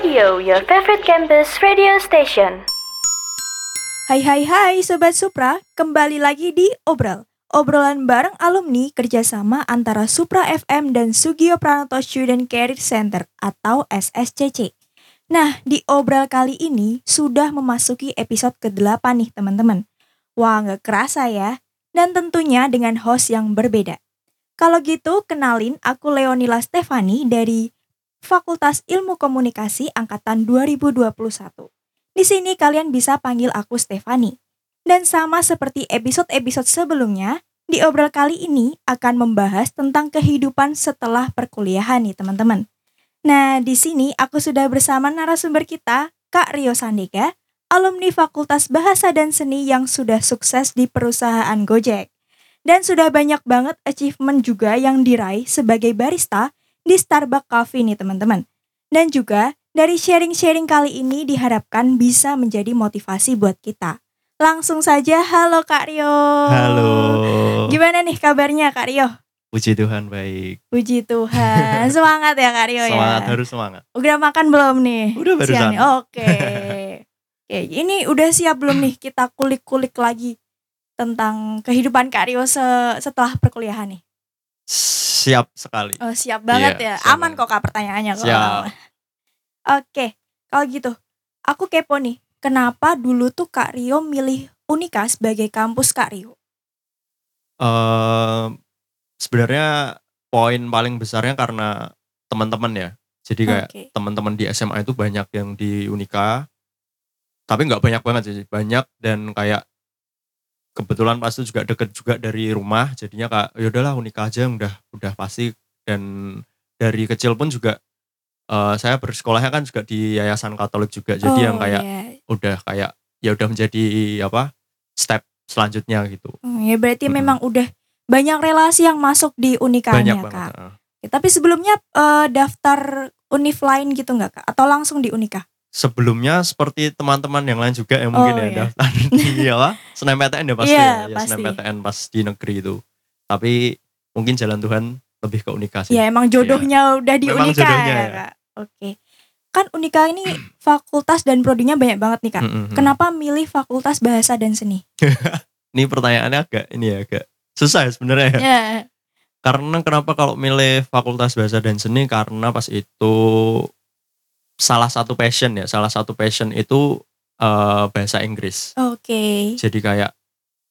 Radio, your favorite campus radio station. Hai hai hai Sobat Supra, kembali lagi di Obrol. Obrolan bareng alumni kerjasama antara Supra FM dan Sugio Pranoto Student Career Center atau SSCC. Nah, di Obrol kali ini sudah memasuki episode ke-8 nih teman-teman. Wah, nggak kerasa ya. Dan tentunya dengan host yang berbeda. Kalau gitu, kenalin aku Leonila Stefani dari Fakultas Ilmu Komunikasi Angkatan 2021. Di sini kalian bisa panggil aku Stefani. Dan sama seperti episode-episode sebelumnya, di obrol kali ini akan membahas tentang kehidupan setelah perkuliahan nih teman-teman. Nah, di sini aku sudah bersama narasumber kita, Kak Rio Sandika, alumni Fakultas Bahasa dan Seni yang sudah sukses di perusahaan Gojek. Dan sudah banyak banget achievement juga yang diraih sebagai barista di Starbucks Coffee nih teman-teman. Dan juga dari sharing-sharing kali ini diharapkan bisa menjadi motivasi buat kita. Langsung saja, halo Kak Rio. Halo. Gimana nih kabarnya Kak Rio? Puji Tuhan baik. Puji Tuhan. semangat ya Kak Rio semangat, ya. harus semangat. Udah makan belum nih? Udah. Siang nih? Oke. Oke, ini udah siap belum nih kita kulik-kulik lagi tentang kehidupan Kak Rio se- setelah perkuliahan nih? Siap sekali. Oh, siap banget Iya, ya. siap Aman banget. kok Kak pertanyaannya kok. Siap. Oke, kalau gitu, aku kepo nih. Kenapa dulu tuh Kak Rio milih Unika sebagai kampus Kak Rio? Ehm, sebenarnya poin paling besarnya karena teman-teman ya. Jadi kayak Oke. teman-teman di SMA itu banyak yang di Unika. Tapi nggak banyak banget sih, banyak dan kayak kebetulan pas itu juga deket juga dari rumah. Jadinya kak, ya udahlah Unika aja udah udah pasti dan dari kecil pun juga eh, saya bersekolahnya kan juga di yayasan Katolik juga. Jadi yang Oh, kayak iya. udah kayak ya udah menjadi apa step selanjutnya gitu Oh, ya berarti Mm-mm. memang udah banyak relasi yang masuk di Unikanya banyak Kak. banget heeh. Oke, Tapi sebelumnya eh, daftar univ lain gitu nggak Kak? Atau langsung di Unika? Sebelumnya seperti teman-teman yang lain juga yang mungkin Oh, ya iya. daftar di apa SNMPTN ya pasti Iya, ya, ya pasti. SNMPTN pas di negeri itu tapi mungkin jalan Tuhan lebih ke Unika sih Ya emang jodohnya udah di Iya. Memang Unika jodohnya ya ya. Kak. Oke. Kan Unika ini fakultas dan prodinya banyak banget nih Kak. Mm, mm, mm. Kenapa milih fakultas bahasa dan seni? ini pertanyaannya agak ini ya agak susah ya sebenarnya ya. Ya. karena kenapa kalau milih fakultas bahasa dan seni karena pas itu salah satu passion ya salah satu passion itu eh, bahasa Inggris Oke. jadi kayak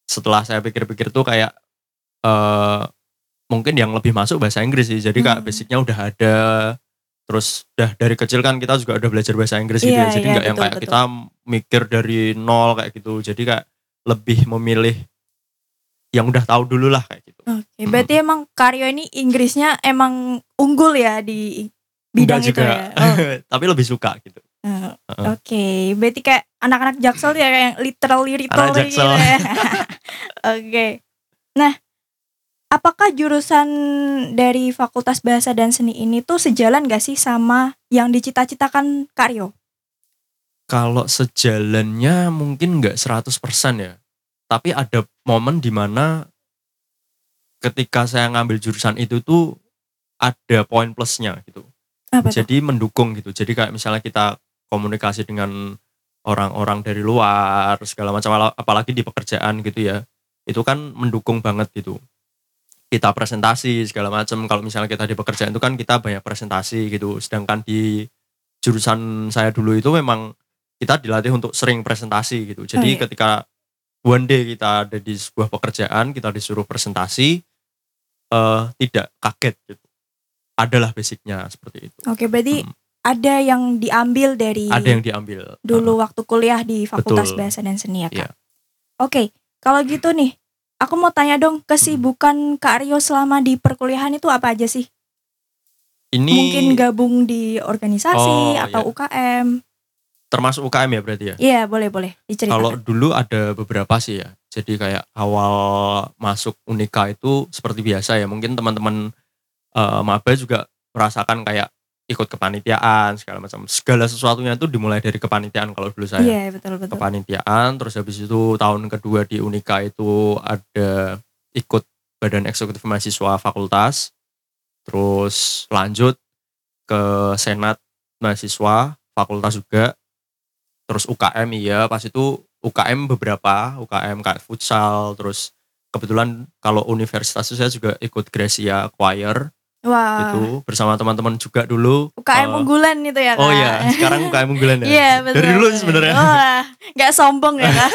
setelah saya pikir-pikir tuh kayak eh mungkin yang lebih masuk bahasa Inggris sih jadi kayak Hmm. basicnya udah ada terus udah dari kecil kan kita juga udah belajar bahasa Inggris gitu Iya, ya jadi iya, nggak yang betul, kayak betul. kita mikir dari nol kayak gitu jadi kayak lebih memilih yang udah tahu dulu lah kayak gitu Oke, berarti emang Karyo ini Inggrisnya emang unggul ya di bidang Enggak itu juga ya. Oh, tapi lebih suka gitu eh, Heeh. Oke, berarti kayak anak-anak Jaksel ya kayak yang literally Anak gitu ya. Oke. Nah, apakah jurusan dari Fakultas Bahasa dan Seni ini tuh sejalan gak sih sama yang dicita-citakan Karyo? kalau sejalannya mungkin nggak 100% ya tapi ada momen di mana ketika saya ngambil jurusan itu tuh ada poin plusnya gitu Apa jadi mendukung gitu. Jadi kayak misalnya kita komunikasi dengan orang-orang dari luar segala macam ala- apalagi di pekerjaan gitu ya itu kan mendukung banget gitu. Kita presentasi segala macam. Kalau misalnya kita di pekerjaan itu kan kita banyak presentasi gitu. Sedangkan di jurusan saya dulu itu memang kita dilatih untuk sering presentasi gitu. Jadi Oh, iya. ketika one day kita ada di sebuah pekerjaan kita disuruh presentasi eh tidak kaget gitu adalah basicnya seperti itu Oke, berarti Hmm. ada yang diambil dari ada yang diambil dulu waktu kuliah di Fakultas Betul. Bahasa dan Seni ya, Kak? Iya. Oke, kalau gitu nih, aku mau tanya dong, kesibukan Kak Rio selama di perkuliahan itu apa aja sih? ini Mungkin gabung di organisasi Oh, atau iya. UKM? termasuk UKM ya berarti ya Iya, boleh boleh kalau diceritakan. dulu ada beberapa sih ya jadi kayak awal masuk Unika itu seperti biasa ya mungkin teman-teman eh, maba juga merasakan kayak ikut kepanitiaan segala macam. Segala sesuatunya itu dimulai dari kepanitiaan kalau dulu saya. Iya, betul betul. kepanitiaan terus habis itu tahun kedua di Unika itu ada ikut badan eksekutif mahasiswa fakultas. Terus lanjut ke senat mahasiswa fakultas juga. Terus UKM iya. Pas itu UKM beberapa UKM kayak futsal terus kebetulan kalau universitas itu saya juga ikut Gracia Choir Wah. gitu bersama teman-teman juga dulu UKM Eh, unggulan itu ya kak? oh iya sekarang UKM unggulan ya Iya betul. dari dulu sebenarnya Wah, nggak sombong ya kak?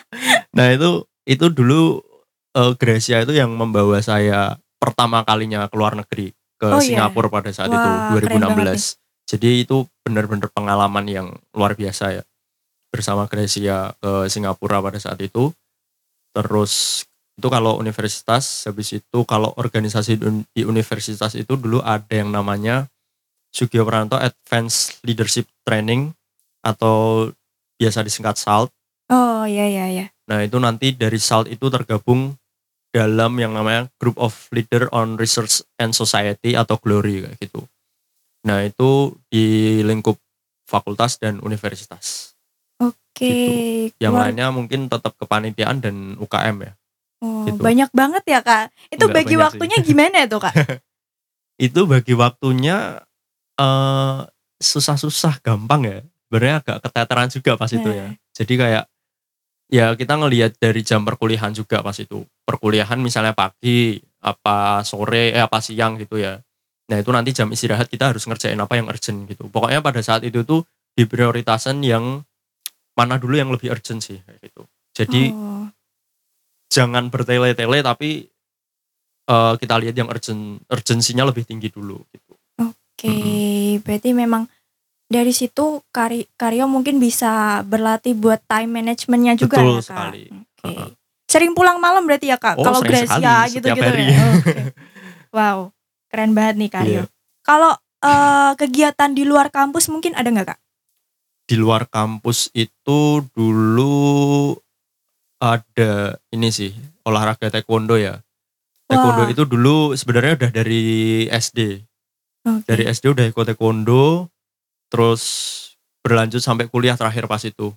nah itu itu dulu eh, Gracia itu yang membawa saya pertama kalinya ke luar negeri ke Oh, iya. Singapura pada saat Wah, itu keren 2016 jadi itu benar-benar pengalaman yang luar biasa ya bersama Gracia ke Singapura pada saat itu terus itu kalau universitas habis itu kalau organisasi di un- di universitas itu dulu ada yang namanya Sugio Pranto Advanced Leadership Training atau biasa disingkat SALT Oh iya iya iya. Nah itu nanti dari SALT itu tergabung dalam yang namanya Group of Leader on Research and Society atau GLORY kayak gitu. Nah itu di lingkup fakultas dan universitas. Oke. Yang keluar- lainnya mungkin tetap kepanitiaan dan UKM ya. Oh, gitu. banyak banget ya kak. Itu Nggak bagi waktunya gimana tuh kak? Itu bagi waktunya eh susah-susah gampang ya. Sebenarnya agak keteteran juga pas itu ya. Nah. Jadi kayak ya kita ngelihat dari jam perkuliahan juga pas itu. Perkuliahan misalnya pagi, apa sore, eh apa siang gitu ya. Nah itu nanti jam istirahat kita harus ngerjain apa yang urgent gitu. Pokoknya pada saat itu tuh diprioritasan yang mana dulu yang lebih urgent sih kayak gitu. Jadi Oh, jangan bertele-tele tapi eh, kita lihat yang urgent urgensinya lebih tinggi dulu gitu. Oke, berarti memang dari situ Kari, Karyo mungkin bisa berlatih buat time managementnya juga Betul ya kak. sekali. Oke. Heeh. Sering pulang malam berarti ya kak? Oh, Kalau Gracia gitu-gitu ya. Oke. Wow, keren banget nih Karyo. Iya. Kalau eh, kegiatan di luar kampus mungkin ada nggak kak? di luar kampus itu dulu ada ini sih olahraga taekwondo ya. Taekwondo Wah. itu dulu sebenarnya udah dari SD. Oke. Dari SD udah ikut taekwondo, terus berlanjut sampai kuliah terakhir pas itu.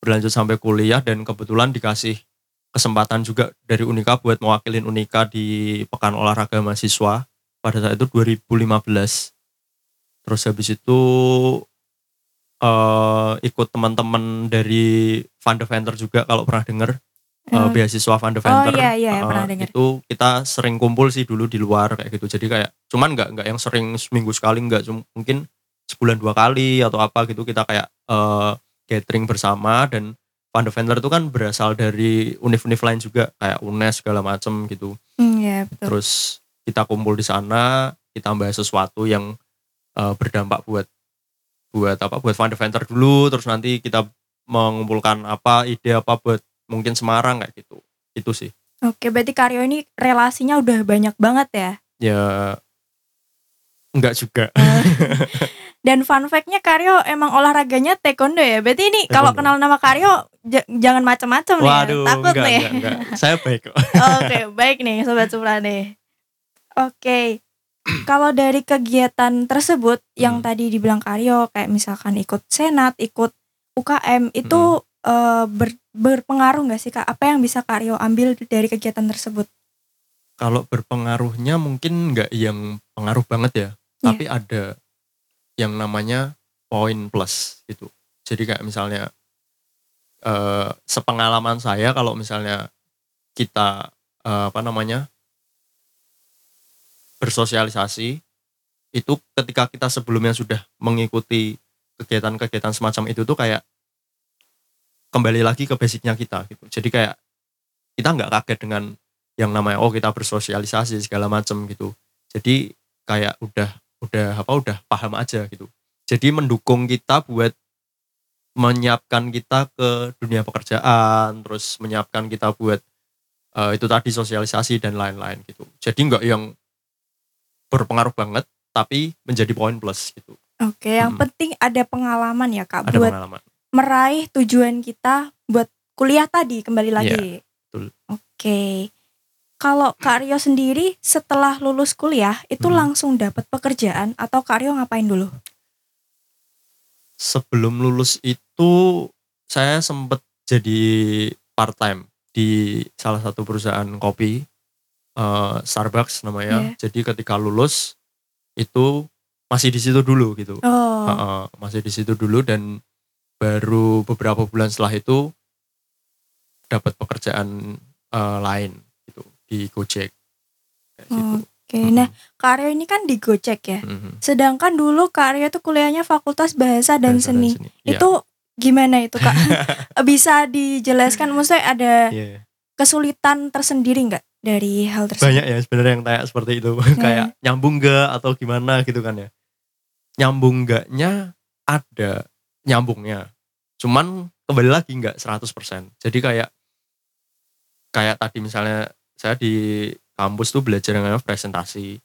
Berlanjut sampai kuliah dan kebetulan dikasih kesempatan juga dari Unika buat mewakilin Unika di Pekan Olahraga Mahasiswa pada saat itu 2015. Terus habis itu eh ikut teman-teman dari Van de Venter juga kalau pernah denger eh, Oh, beasiswa Van de Oh, Venter. iya, iya, Eh, pernah denger. Itu kita sering kumpul sih dulu di luar kayak gitu. Jadi kayak cuman nggak nggak yang sering seminggu sekali nggak mungkin sebulan dua kali atau apa gitu kita kayak eh, gathering bersama dan Van de Venter itu kan berasal dari univ-univ lain juga kayak UNES segala macem gitu. Hmm, ya betul. Terus kita kumpul di sana, kita bahas sesuatu yang eh, berdampak buat buat apa buat Van de Venter dulu terus nanti kita mengumpulkan apa ide apa buat mungkin Semarang kayak gitu. Itu sih. Oke, berarti Karyo ini relasinya udah banyak banget ya. Ya enggak juga. Dan fun fact-nya Karyo emang olahraganya taekwondo ya. Berarti ini kalau kenal nama Karyo jangan macam-macam nih. ya. Waduh, Takut enggak, nih. enggak, enggak. Saya baik kok. Oke, baik nih sobat Supra nih. Oke. Kalau dari kegiatan tersebut yang Hmm. tadi dibilang Karyo kayak misalkan ikut senat, ikut UKM itu eh, ber- berpengaruh nggak sih Kak? Apa yang bisa Karyo ambil dari kegiatan tersebut? Kalau berpengaruhnya mungkin enggak yang pengaruh banget ya, Iya. tapi ada yang namanya poin plus gitu. Jadi kayak misalnya eh sepengalaman saya kalau misalnya kita eh, apa namanya bersosialisasi itu ketika kita sebelumnya sudah mengikuti kegiatan-kegiatan semacam itu tuh kayak kembali lagi ke basicnya kita gitu. Jadi kayak kita nggak kaget dengan yang namanya oh kita bersosialisasi segala macam gitu. Jadi kayak udah udah apa udah paham aja gitu. Jadi mendukung kita buat menyiapkan kita ke dunia pekerjaan, terus menyiapkan kita buat eh, itu tadi sosialisasi dan lain-lain gitu. Jadi nggak yang berpengaruh banget, tapi menjadi poin plus gitu. Oke, yang Hmm. penting ada pengalaman ya Kak Ada buat pengalaman. meraih tujuan kita buat kuliah tadi kembali lagi. Iya, betul. Oke. Kalau Kak Rio sendiri setelah lulus kuliah itu Hmm. langsung dapat pekerjaan atau Kak Rio ngapain dulu? Sebelum lulus itu saya sempat jadi part time di salah satu perusahaan kopi eh, Starbucks namanya. Iya. Jadi ketika lulus itu masih di situ dulu gitu. Oh Oh. Heeh, masih di situ dulu dan baru beberapa bulan setelah itu dapat pekerjaan eh, lain gitu di Gojek. Kayak gitu. Oke, nah Kak Aryo ini kan di Gojek ya. Mhm. Sedangkan dulu Kak Aryo tuh kuliahnya Fakultas Bahasa dan Bahasa Seni. Iya. Itu gimana itu Kak? Bisa dijelaskan maksudnya ada Iya. kesulitan tersendiri nggak dari hal tersebut? banyak ya sebenarnya yang tanya seperti itu. Kayak nyambung nggak atau gimana gitu kan ya. Nyambung nggaknya ada nyambungnya. Cuman kembali lagi nggak 100% jadi kayak kayak tadi misalnya saya di kampus tuh belajar yang namanya presentasi.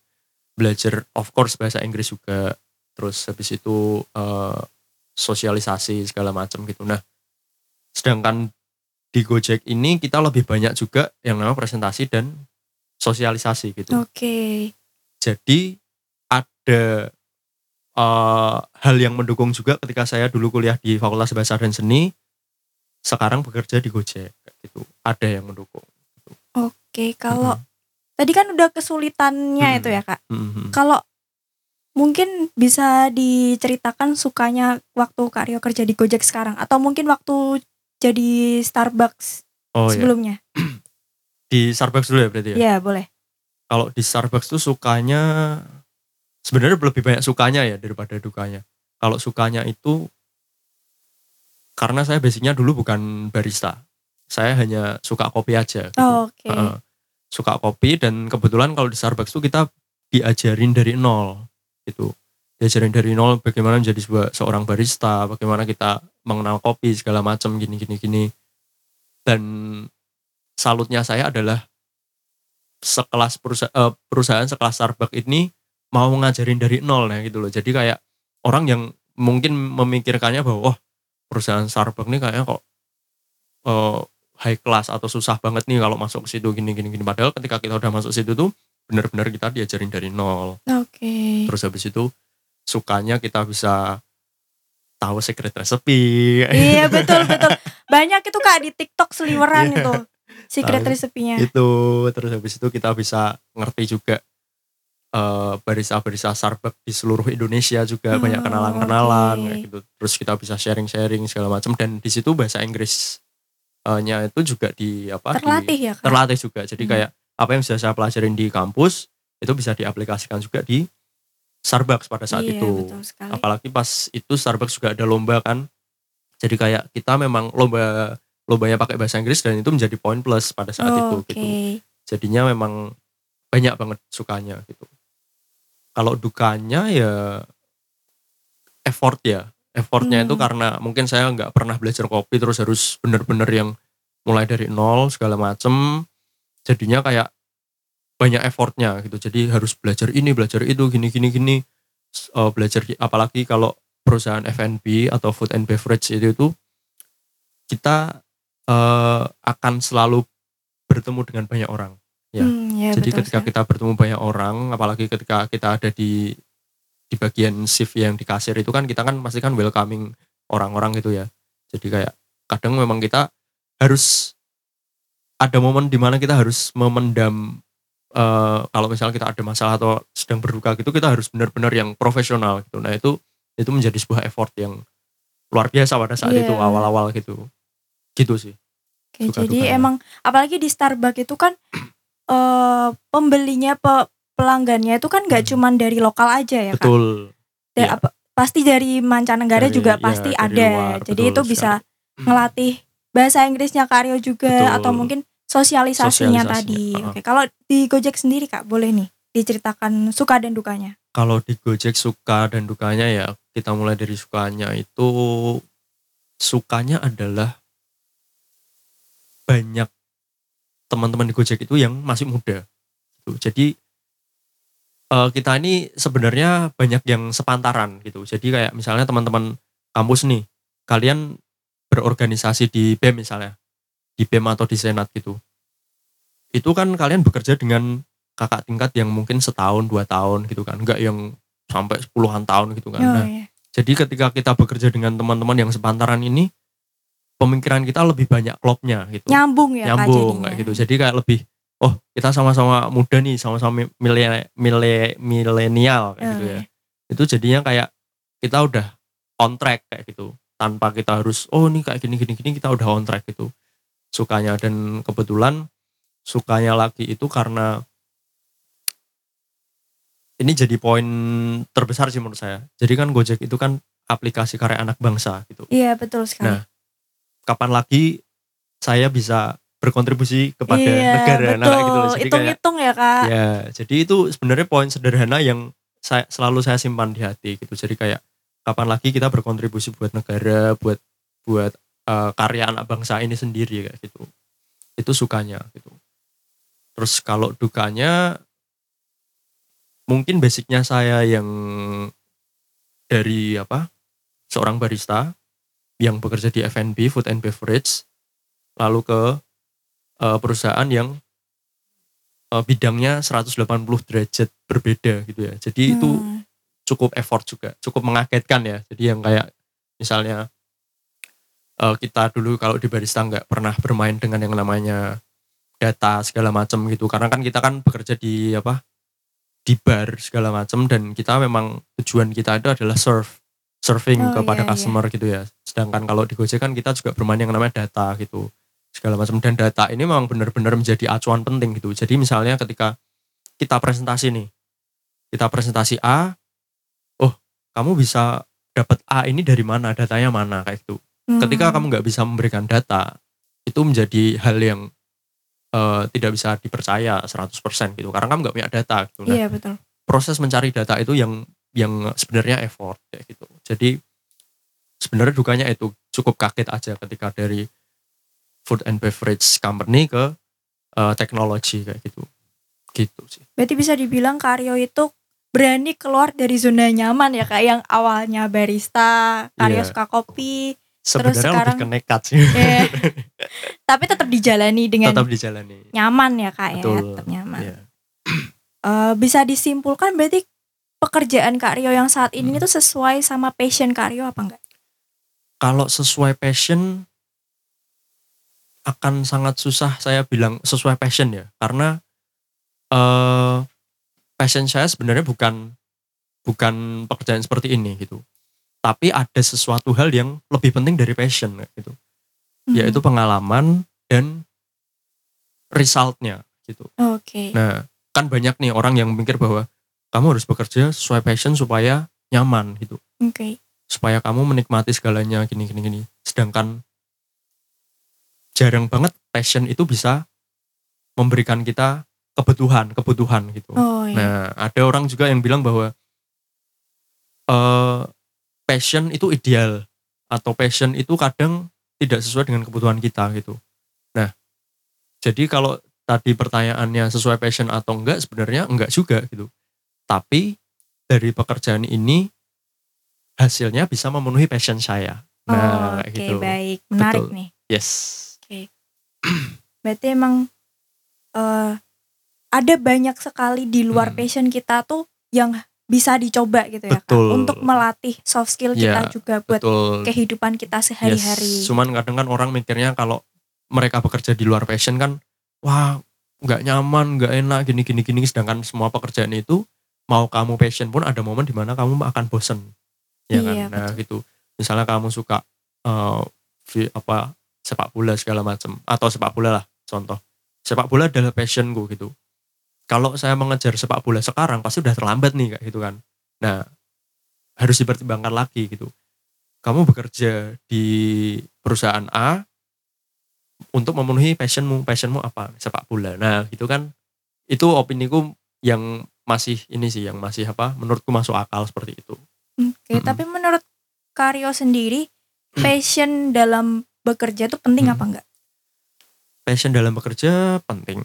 Belajar of course bahasa Inggris juga. Terus habis itu eh, sosialisasi segala macam gitu. Nah sedangkan di Gojek ini kita lebih banyak juga yang namanya presentasi dan sosialisasi gitu Oke. jadi ada eh, hal yang mendukung juga ketika saya dulu kuliah di Fakultas Bahasa dan Seni sekarang bekerja di Gojek gitu ada yang mendukung Oke, kalau tadi kan udah kesulitannya Mhm. itu ya Kak. Mhm. Kalau mungkin bisa diceritakan sukanya waktu Kak Aryo kerja di Gojek sekarang atau mungkin waktu jadi Starbucks oh ya sebelumnya? di Starbucks dulu ya berarti ya Ya, boleh. kalau di Starbucks tuh sukanya sebenarnya lebih banyak sukanya ya daripada dukanya kalau sukanya itu karena saya basicnya dulu bukan barista saya hanya suka kopi aja gitu. Oh, Oke. Heeh. suka kopi dan kebetulan kalau di Starbucks tuh kita diajarin dari nol gitu diajarin dari nol bagaimana menjadi sebuah seorang barista bagaimana kita mengenal kopi segala macam gini gini gini. Dan salutnya saya adalah sekelas perusahaan, perusahaan sekelas Starbucks ini mau ngajarin dari nol ya gitu loh. Jadi kayak orang yang mungkin memikirkannya bahwa oh perusahaan Starbucks ini kayaknya kok eh, high class atau susah banget nih kalau masuk ke situ gini gini gini. Padahal ketika kita udah masuk situ tuh benar-benar kita diajarin dari nol. Oke. terus habis itu sukanya kita bisa tahu secret recipe Iya betul betul. Banyak itu Kak di TikTok seliweran Iya. itu. Secret Tahu. resepinya. itu terus habis itu kita bisa ngerti juga eh, barista-barista Starbucks di seluruh Indonesia juga Oh, banyak kenalan-kenalan oke. kayak gitu terus kita bisa sharing-sharing segala macam dan di situ bahasa Inggris eh, nya itu juga di apa di- Terlatih ya Kak. terlatih juga. Jadi Hmm. kayak apa yang sudah saya pelajarin di kampus itu bisa diaplikasikan juga di Starbucks pada saat iya, itu. betul sekali. Apalagi pas itu Starbucks juga ada lomba kan. Jadi kayak kita memang lomba lombanya pakai bahasa Inggris dan itu menjadi poin plus pada saat itu Oke. gitu. Jadinya memang banyak banget sukanya gitu. Kalau dukanya ya effort ya. Effortnya itu Hmm. karena mungkin saya nggak pernah belajar kopi terus harus bener-bener yang mulai dari nol segala macem. Jadinya kayak banyak effortnya gitu. Jadi harus belajar ini, belajar itu, gini gini gini. Eh, belajar apalagi kalau perusahaan F&B atau food and beverage itu itu kita eh, akan selalu bertemu dengan banyak orang. Ya. Hmm, ya, Jadi betul ketika sekali. kita bertemu banyak orang, apalagi ketika kita ada di di bagian shift yang di kasir itu kan kita kan pasti kan welcoming orang-orang gitu ya. Jadi kayak kadang memang kita harus ada momen di mana kita harus memendam eh, kalau misalnya kita ada masalah atau sedang berduka gitu kita harus benar-benar yang profesional gitu. Nah itu itu menjadi sebuah effort yang luar biasa pada saat Iya. itu awal-awal gitu. Gitu sih. Oke, jadi dukanya. emang apalagi di Starbucks itu kan eh pembelinya pe- pelanggannya itu kan nggak Hmm. cuman dari lokal aja ya. Betul. Da- Iya. apa- pasti dari mancanegara Dari- juga iya, pasti dari ada. luar, Jadi betul itu bisa sekali. ngelatih bahasa Inggrisnya Karyo juga Betul. atau mungkin sosialisasinya Sosialisasinya, tadi. heeh. Oke, kalau di Gojek sendiri Kak, boleh nih diceritakan suka dan dukanya. kalau di Gojek suka dan dukanya ya kita mulai dari sukanya itu sukanya adalah banyak teman-teman di Gojek itu yang masih muda gitu. jadi eh, kita ini sebenarnya banyak yang sepantaran gitu jadi kayak misalnya teman-teman kampus nih kalian berorganisasi di BEM misalnya di BEM atau di Senat gitu. Itu kan kalian bekerja dengan kakak tingkat yang mungkin setahun dua tahun gitu kan. Enggak yang sampai puluhan tahun gitu kan. Oh, nah iya. jadi ketika kita bekerja dengan teman-teman yang sepantaran ini pemikiran kita lebih banyak klopnya gitu. Nyambung ya nyambung kayak gitu. Jadi kayak lebih oh kita sama-sama muda nih sama-sama milenial milenial kayak Oh, gitu ya. iya. itu jadinya kayak kita udah on track kayak gitu. Tanpa kita harus oh ini kayak gini gini gini kita udah on track gitu sukanya dan kebetulan sukanya lagi itu karena ini jadi poin terbesar sih menurut saya jadi kan Gojek itu kan aplikasi karya anak bangsa gitu Iya betul sekali. Nah, kapan lagi saya bisa berkontribusi kepada iya, negara betul. nah gitu loh. Jadi kayak Hitung-hitung ya kak. ya jadi itu sebenarnya poin sederhana yang saya selalu saya simpan di hati gitu jadi kayak kapan lagi kita berkontribusi buat negara buat buat eh, karya anak bangsa ini sendiri kayak gitu itu sukanya gitu terus kalau dukanya mungkin basicnya saya yang dari apa seorang barista yang bekerja di F&B food and beverage lalu ke eh, perusahaan yang eh, bidangnya 180 derajat berbeda gitu ya. Jadi itu Hmm, cukup effort juga, cukup mengagetkan ya. Jadi yang kayak misalnya eh, kita dulu kalau di barista nggak pernah bermain dengan yang namanya data segala macam gitu. Karena kan kita kan bekerja di apa di bar segala macam dan kita memang tujuan kita itu adalah serve serving Oh, kepada iya, iya. customer gitu ya. Sedangkan kalau di Gojek kan kita juga bermain yang namanya data gitu segala macam dan data ini memang benar-benar menjadi acuan penting gitu. Jadi misalnya ketika kita presentasi nih, kita presentasi A, oh kamu bisa dapat A ini dari mana, datanya mana kayak gitu. Ketika hmm. kamu nggak bisa memberikan data, itu menjadi hal yang eh, tidak bisa dipercaya 100% gitu. Karena kamu nggak punya data gitu. Nah, Iya betul. proses mencari data itu yang yang sebenarnya effort kayak gitu. Jadi sebenarnya dukanya itu cukup kaget aja ketika dari food and beverage company ke eh, teknologi kayak gitu. Gitu sih. Berarti bisa dibilang Karyo itu berani keluar dari zona nyaman ya kak yang awalnya barista, Karyo Iya. suka kopi, Sebenarnya sekarang- lebih sih. eh, tapi tetap dijalani dengan Tetap dijalani. nyaman ya kak ya, Betul. tetap nyaman. Iya. Eh, bisa disimpulkan berarti pekerjaan Kak Rio yang saat ini Hmm. itu sesuai sama passion Kak Rio apa enggak? Kalau sesuai passion akan sangat susah saya bilang sesuai passion ya karena eh passion saya sebenarnya bukan bukan pekerjaan seperti ini gitu tapi ada sesuatu hal yang lebih penting dari passion gitu Hmm. yaitu pengalaman dan resultnya gitu Oke. nah kan banyak nih orang yang mikir bahwa kamu harus bekerja sesuai passion supaya nyaman gitu Oke. supaya kamu menikmati segalanya gini gini gini sedangkan jarang banget passion itu bisa memberikan kita kebutuhan kebutuhan gitu Oh iya. nah ada orang juga yang bilang bahwa eh passion itu ideal. Atau passion itu kadang tidak sesuai dengan kebutuhan kita gitu. Nah jadi kalau tadi pertanyaannya sesuai passion atau enggak sebenarnya enggak juga gitu. Tapi dari pekerjaan ini hasilnya bisa memenuhi passion saya. Nah oh, Oke gitu. baik, menarik Betul. nih. yes. Berarti emang eh ada banyak sekali di luar Hmm. passion kita tuh yang bisa dicoba gitu ya Betul. Kak untuk melatih soft skill kita Iya, juga buat betul kehidupan kita sehari-hari. Yes, cuman kadang kan orang mikirnya kalau mereka bekerja di luar passion kan, wah nggak nyaman, nggak enak, gini gini gini. Sedangkan semua pekerjaan itu mau kamu passion pun ada momen di mana kamu akan bosen, ya kan? Iya, Nah gitu. Misalnya kamu suka eh, vi- apa sepak bola segala macam atau sepak bola lah contoh. Sepak bola adalah passionku gitu. Kalau saya mengejar sepak bola sekarang pasti udah terlambat nih kayak gitu kan. Nah harus dipertimbangkan lagi gitu kamu bekerja di perusahaan A untuk memenuhi passionmu, passionmu apa? Sepak bola. Nah, gitu kan. Itu opiniku yang masih ini sih, yang masih apa? Menurutku masuk akal seperti itu. Oke, Mm-mm. tapi menurut Karyo sendiri passion dalam bekerja itu penting Hmm. apa enggak? Passion dalam bekerja penting.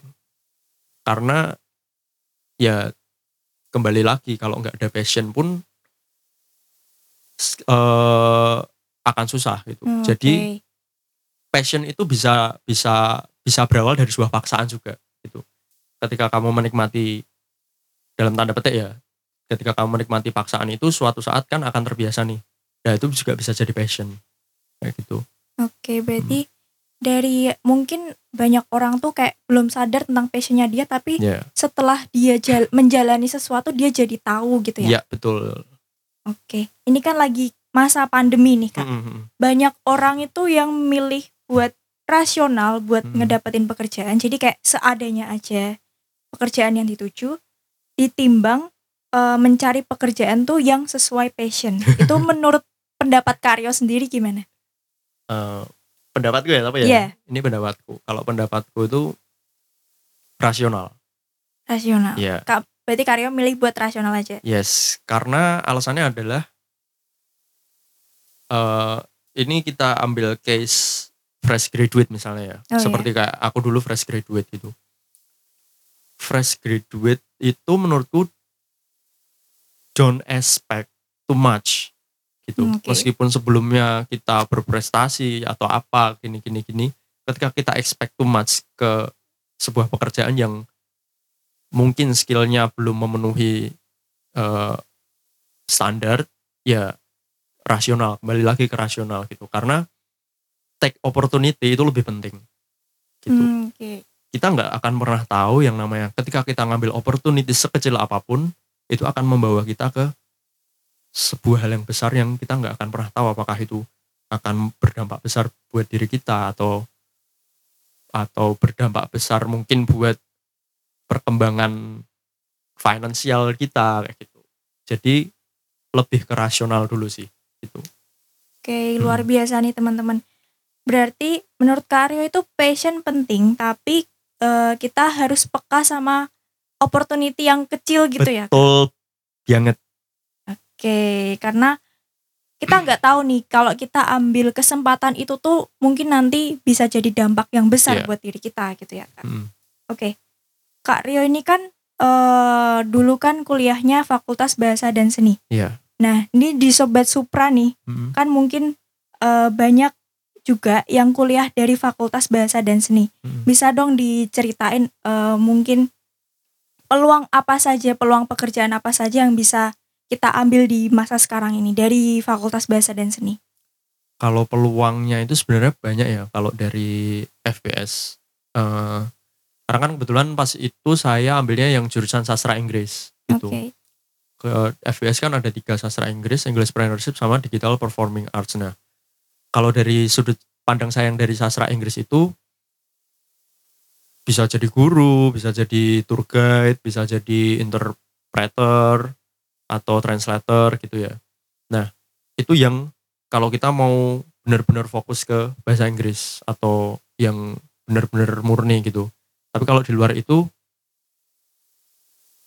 Karena ya kembali lagi kalau nggak ada passion pun eh, akan susah gitu. Hmm, Jadi passion itu bisa bisa bisa berawal dari sebuah paksaan juga gitu. Ketika kamu menikmati dalam tanda petik ya, ketika kamu menikmati paksaan itu suatu saat kan akan terbiasa nih. Nah itu juga bisa jadi passion kayak gitu. Oke, Hmm. berarti dari mungkin banyak orang tuh kayak belum sadar tentang passionnya dia, tapi Ya, setelah dia jal- menjalani sesuatu dia jadi tahu gitu ya. iya betul. Oke, ini kan lagi masa pandemi nih kak. Mm, mm, mm. Banyak orang itu yang milih buat rasional buat Hmm. ngedapetin pekerjaan. Jadi kayak seadanya aja pekerjaan yang dituju, ditimbang eh, mencari pekerjaan tuh yang sesuai passion. itu menurut pendapat Karyo sendiri gimana? Eh, pendapatku ya tapi ya. Iya. Ini pendapatku. Kalau pendapatku itu rasional. Rasional. Iya. Kak, berarti Karyo milih buat rasional aja. Yes, karena alasannya adalah eh ini kita ambil case fresh graduate misalnya ya. Oh, Seperti kayak aku dulu fresh graduate gitu. Fresh graduate itu menurutku don't expect too much gitu. Oke. Meskipun sebelumnya kita berprestasi atau apa gini gini gini, ketika kita expect too much ke sebuah pekerjaan yang mungkin skillnya belum memenuhi eh, standar ya rasional kembali lagi ke rasional gitu karena take opportunity itu lebih penting gitu Hmm, Oke. kita nggak akan pernah tahu yang namanya ketika kita ngambil opportunity sekecil apa pun itu akan membawa kita ke sebuah hal yang besar yang kita nggak akan pernah tahu apakah itu akan berdampak besar buat diri kita atau atau berdampak besar mungkin buat perkembangan finansial kita kayak gitu jadi lebih ke rasional dulu sih gitu Oke, luar biasa nih teman-teman. Berarti menurut Karyo itu passion penting, tapi eh, kita harus peka sama opportunity yang kecil gitu ya. Kak? betul banget Oke, karena kita nggak tahu nih kalau kita ambil kesempatan itu tuh mungkin nanti bisa jadi dampak yang besar Iya. buat diri kita gitu ya. Kak. Mm. Oke, Kak Rio ini kan eh dulu kan kuliahnya Fakultas Bahasa dan Seni. Iya. Nah, ini di Sobat Supra nih Mm. kan mungkin eh, banyak juga yang kuliah dari Fakultas Bahasa dan Seni. Mm. Bisa dong diceritain eh, mungkin peluang apa saja, peluang pekerjaan apa saja yang bisa kita ambil di masa sekarang ini dari Fakultas Bahasa dan Seni. kalau peluangnya itu sebenarnya banyak ya kalau dari FBS Eh, karena kan kebetulan pas itu saya ambilnya yang jurusan sastra Inggris gitu Oke. ke FBS kan ada tiga sastra Inggris English Entrepreneurship sama Digital Performing Arts nah kalau dari sudut pandang saya yang dari sastra Inggris itu bisa jadi guru bisa jadi tour guide bisa jadi interpreter atau translator gitu ya nah itu yang kalau kita mau benar-benar fokus ke bahasa Inggris atau yang benar-benar murni gitu. Tapi kalau di luar itu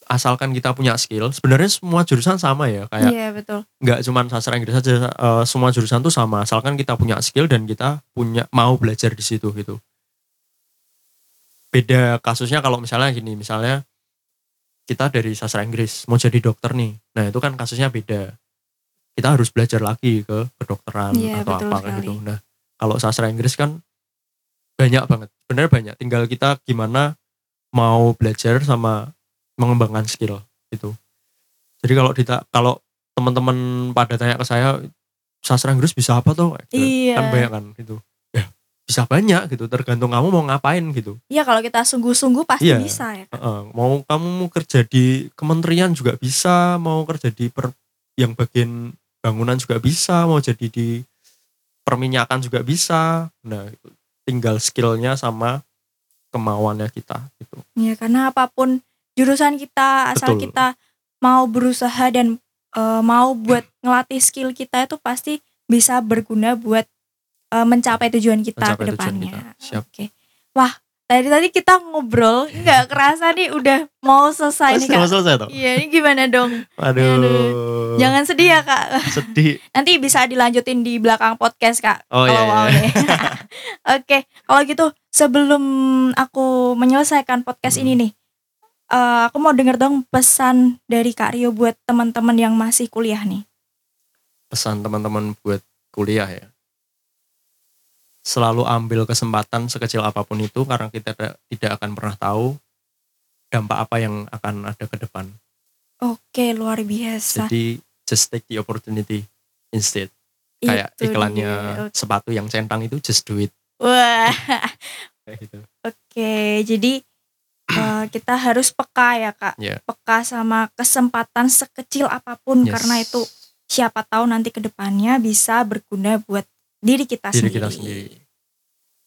asalkan kita punya skill, sebenarnya semua jurusan sama ya, kayak Iya, betul. nggak cuman sastra Inggris saja, eh, semua jurusan tuh sama, asalkan kita punya skill dan kita punya mau belajar di situ gitu. Beda kasusnya kalau misalnya gini, misalnya kita dari sastra Inggris mau jadi dokter nih, nah itu kan kasusnya beda. Kita harus belajar lagi ke kedokteran Iya, atau apa kayak gitu. sekali. Nah kalau sastra Inggris kan banyak banget, benar banyak. Tinggal kita gimana mau belajar sama mengembangkan skill gitu. Jadi kalau dita kalau teman-teman pada tanya ke saya sastra Inggris bisa apa tuh? Gitu. Iya. Kan banyak kan gitu. Bisa banyak gitu. Tergantung kamu mau ngapain gitu. Iya, kalau kita sungguh-sungguh pasti Iya. bisa ya. Heeh, mau kamu mau kerja di kementerian juga bisa, mau kerja di per, yang bagian bangunan juga bisa, mau jadi di perminyakan juga bisa. Nah, tinggal skillnya sama kemauannya kita gitu. Iya, karena apa pun jurusan kita asal Betul. kita mau berusaha dan eh, mau buat ngelatih skill kita itu pasti bisa berguna buat eh, mencapai tujuan kita Mencapai ke depannya. Oke. Wah, tadi tadi kita ngobrol nggak kerasa nih udah mau selesai nih mau Kak. selesai toh? Iya, ini gimana dong? Aduh. Jangan sedih ya, Kak. sedih. Nanti bisa dilanjutin di belakang podcast, Kak. Oh, kalau iya, iya. Oke, kalau gitu sebelum aku menyelesaikan podcast Hmm. ini nih, eh, aku mau denger dong pesan dari Kak Rio buat teman-teman yang masih kuliah nih. Pesan teman-teman buat kuliah ya. Selalu ambil kesempatan sekecil apa pun itu karena kita tidak- akan pernah tahu dampak apa yang akan ada ke depan. Oke, luar biasa. Jadi just take the opportunity instead. Kayak Itu iklannya dia. Sepatu yang centang itu just do it Wah, kayak gitu. oke. Jadi eh, kita harus peka ya, Kak. Iya. Peka sama kesempatan sekecil apa pun Yes. karena itu siapa tahu nanti ke depannya bisa berguna buat diri kita diri sendiri. kita sendiri.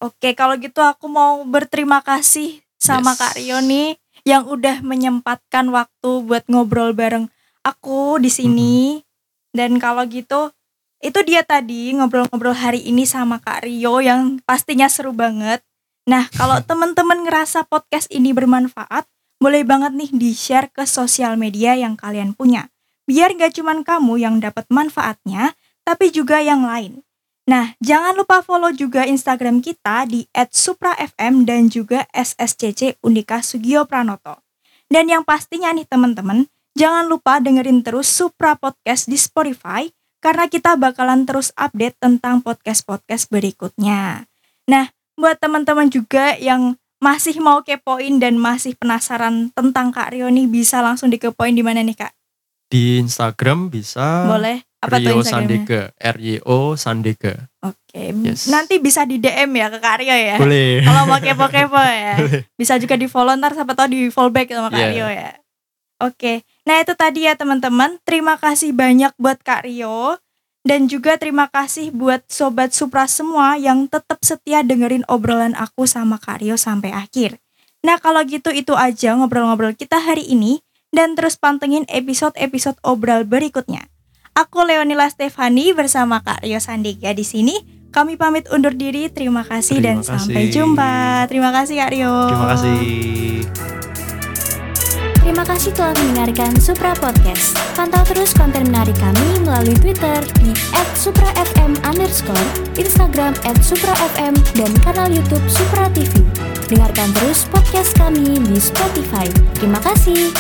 Oke, kalau gitu aku mau berterima kasih sama Yes. Kak Rio nih yang udah menyempatkan waktu buat ngobrol bareng aku di sini. Dan kalau gitu, itu dia tadi ngobrol-ngobrol hari ini sama Kak Rio yang pastinya seru banget. Nah, kalau teman-teman ngerasa podcast ini bermanfaat, boleh banget nih di-share ke sosial media yang kalian punya. Biar gak cuman kamu yang dapat manfaatnya, tapi juga yang lain. Nah, jangan lupa follow juga Instagram kita di @suprafm dan juga SSCC Unika Sugio Pranoto. Dan yang pastinya nih teman-teman, jangan lupa dengerin terus Supra Podcast di Spotify karena kita bakalan terus update tentang podcast-podcast berikutnya. Nah, buat teman-teman juga yang masih mau kepoin dan masih penasaran tentang Kak Rio nih bisa langsung dikepoin di mana nih Kak? Di Instagram bisa Boleh? Apa Rio? Sandega, R Y O Sandega. Oke, Yes. nanti bisa di DM ya ke Kak Rio ya. Boleh. Kalau mau kepo-kepo ya. Bisa juga di follow ntar siapa tahu di follow back sama Kak Yeah. Rio ya. Oke, nah itu tadi ya teman-teman. Terima kasih banyak buat Kak Rio. Dan juga terima kasih buat Sobat Supra semua yang tetap setia dengerin obrolan aku sama Kak Rio sampai akhir. Nah kalau gitu itu aja ngobrol-ngobrol kita hari ini. Dan terus pantengin episode-episode obral berikutnya. Aku Leonila Stefani bersama Kak Rio Sandega di sini. Kami pamit undur diri. Terima kasih dan Terima sampai kasih. jumpa. Terima kasih Kak Rio. Terima kasih. Terima kasih telah mendengarkan Supra Podcast. Pantau terus konten menarik kami melalui Twitter di @suprafm underscore, Instagram @suprafm, dan kanal YouTube Supra TV. Dengarkan terus podcast kami di Spotify. Terima kasih.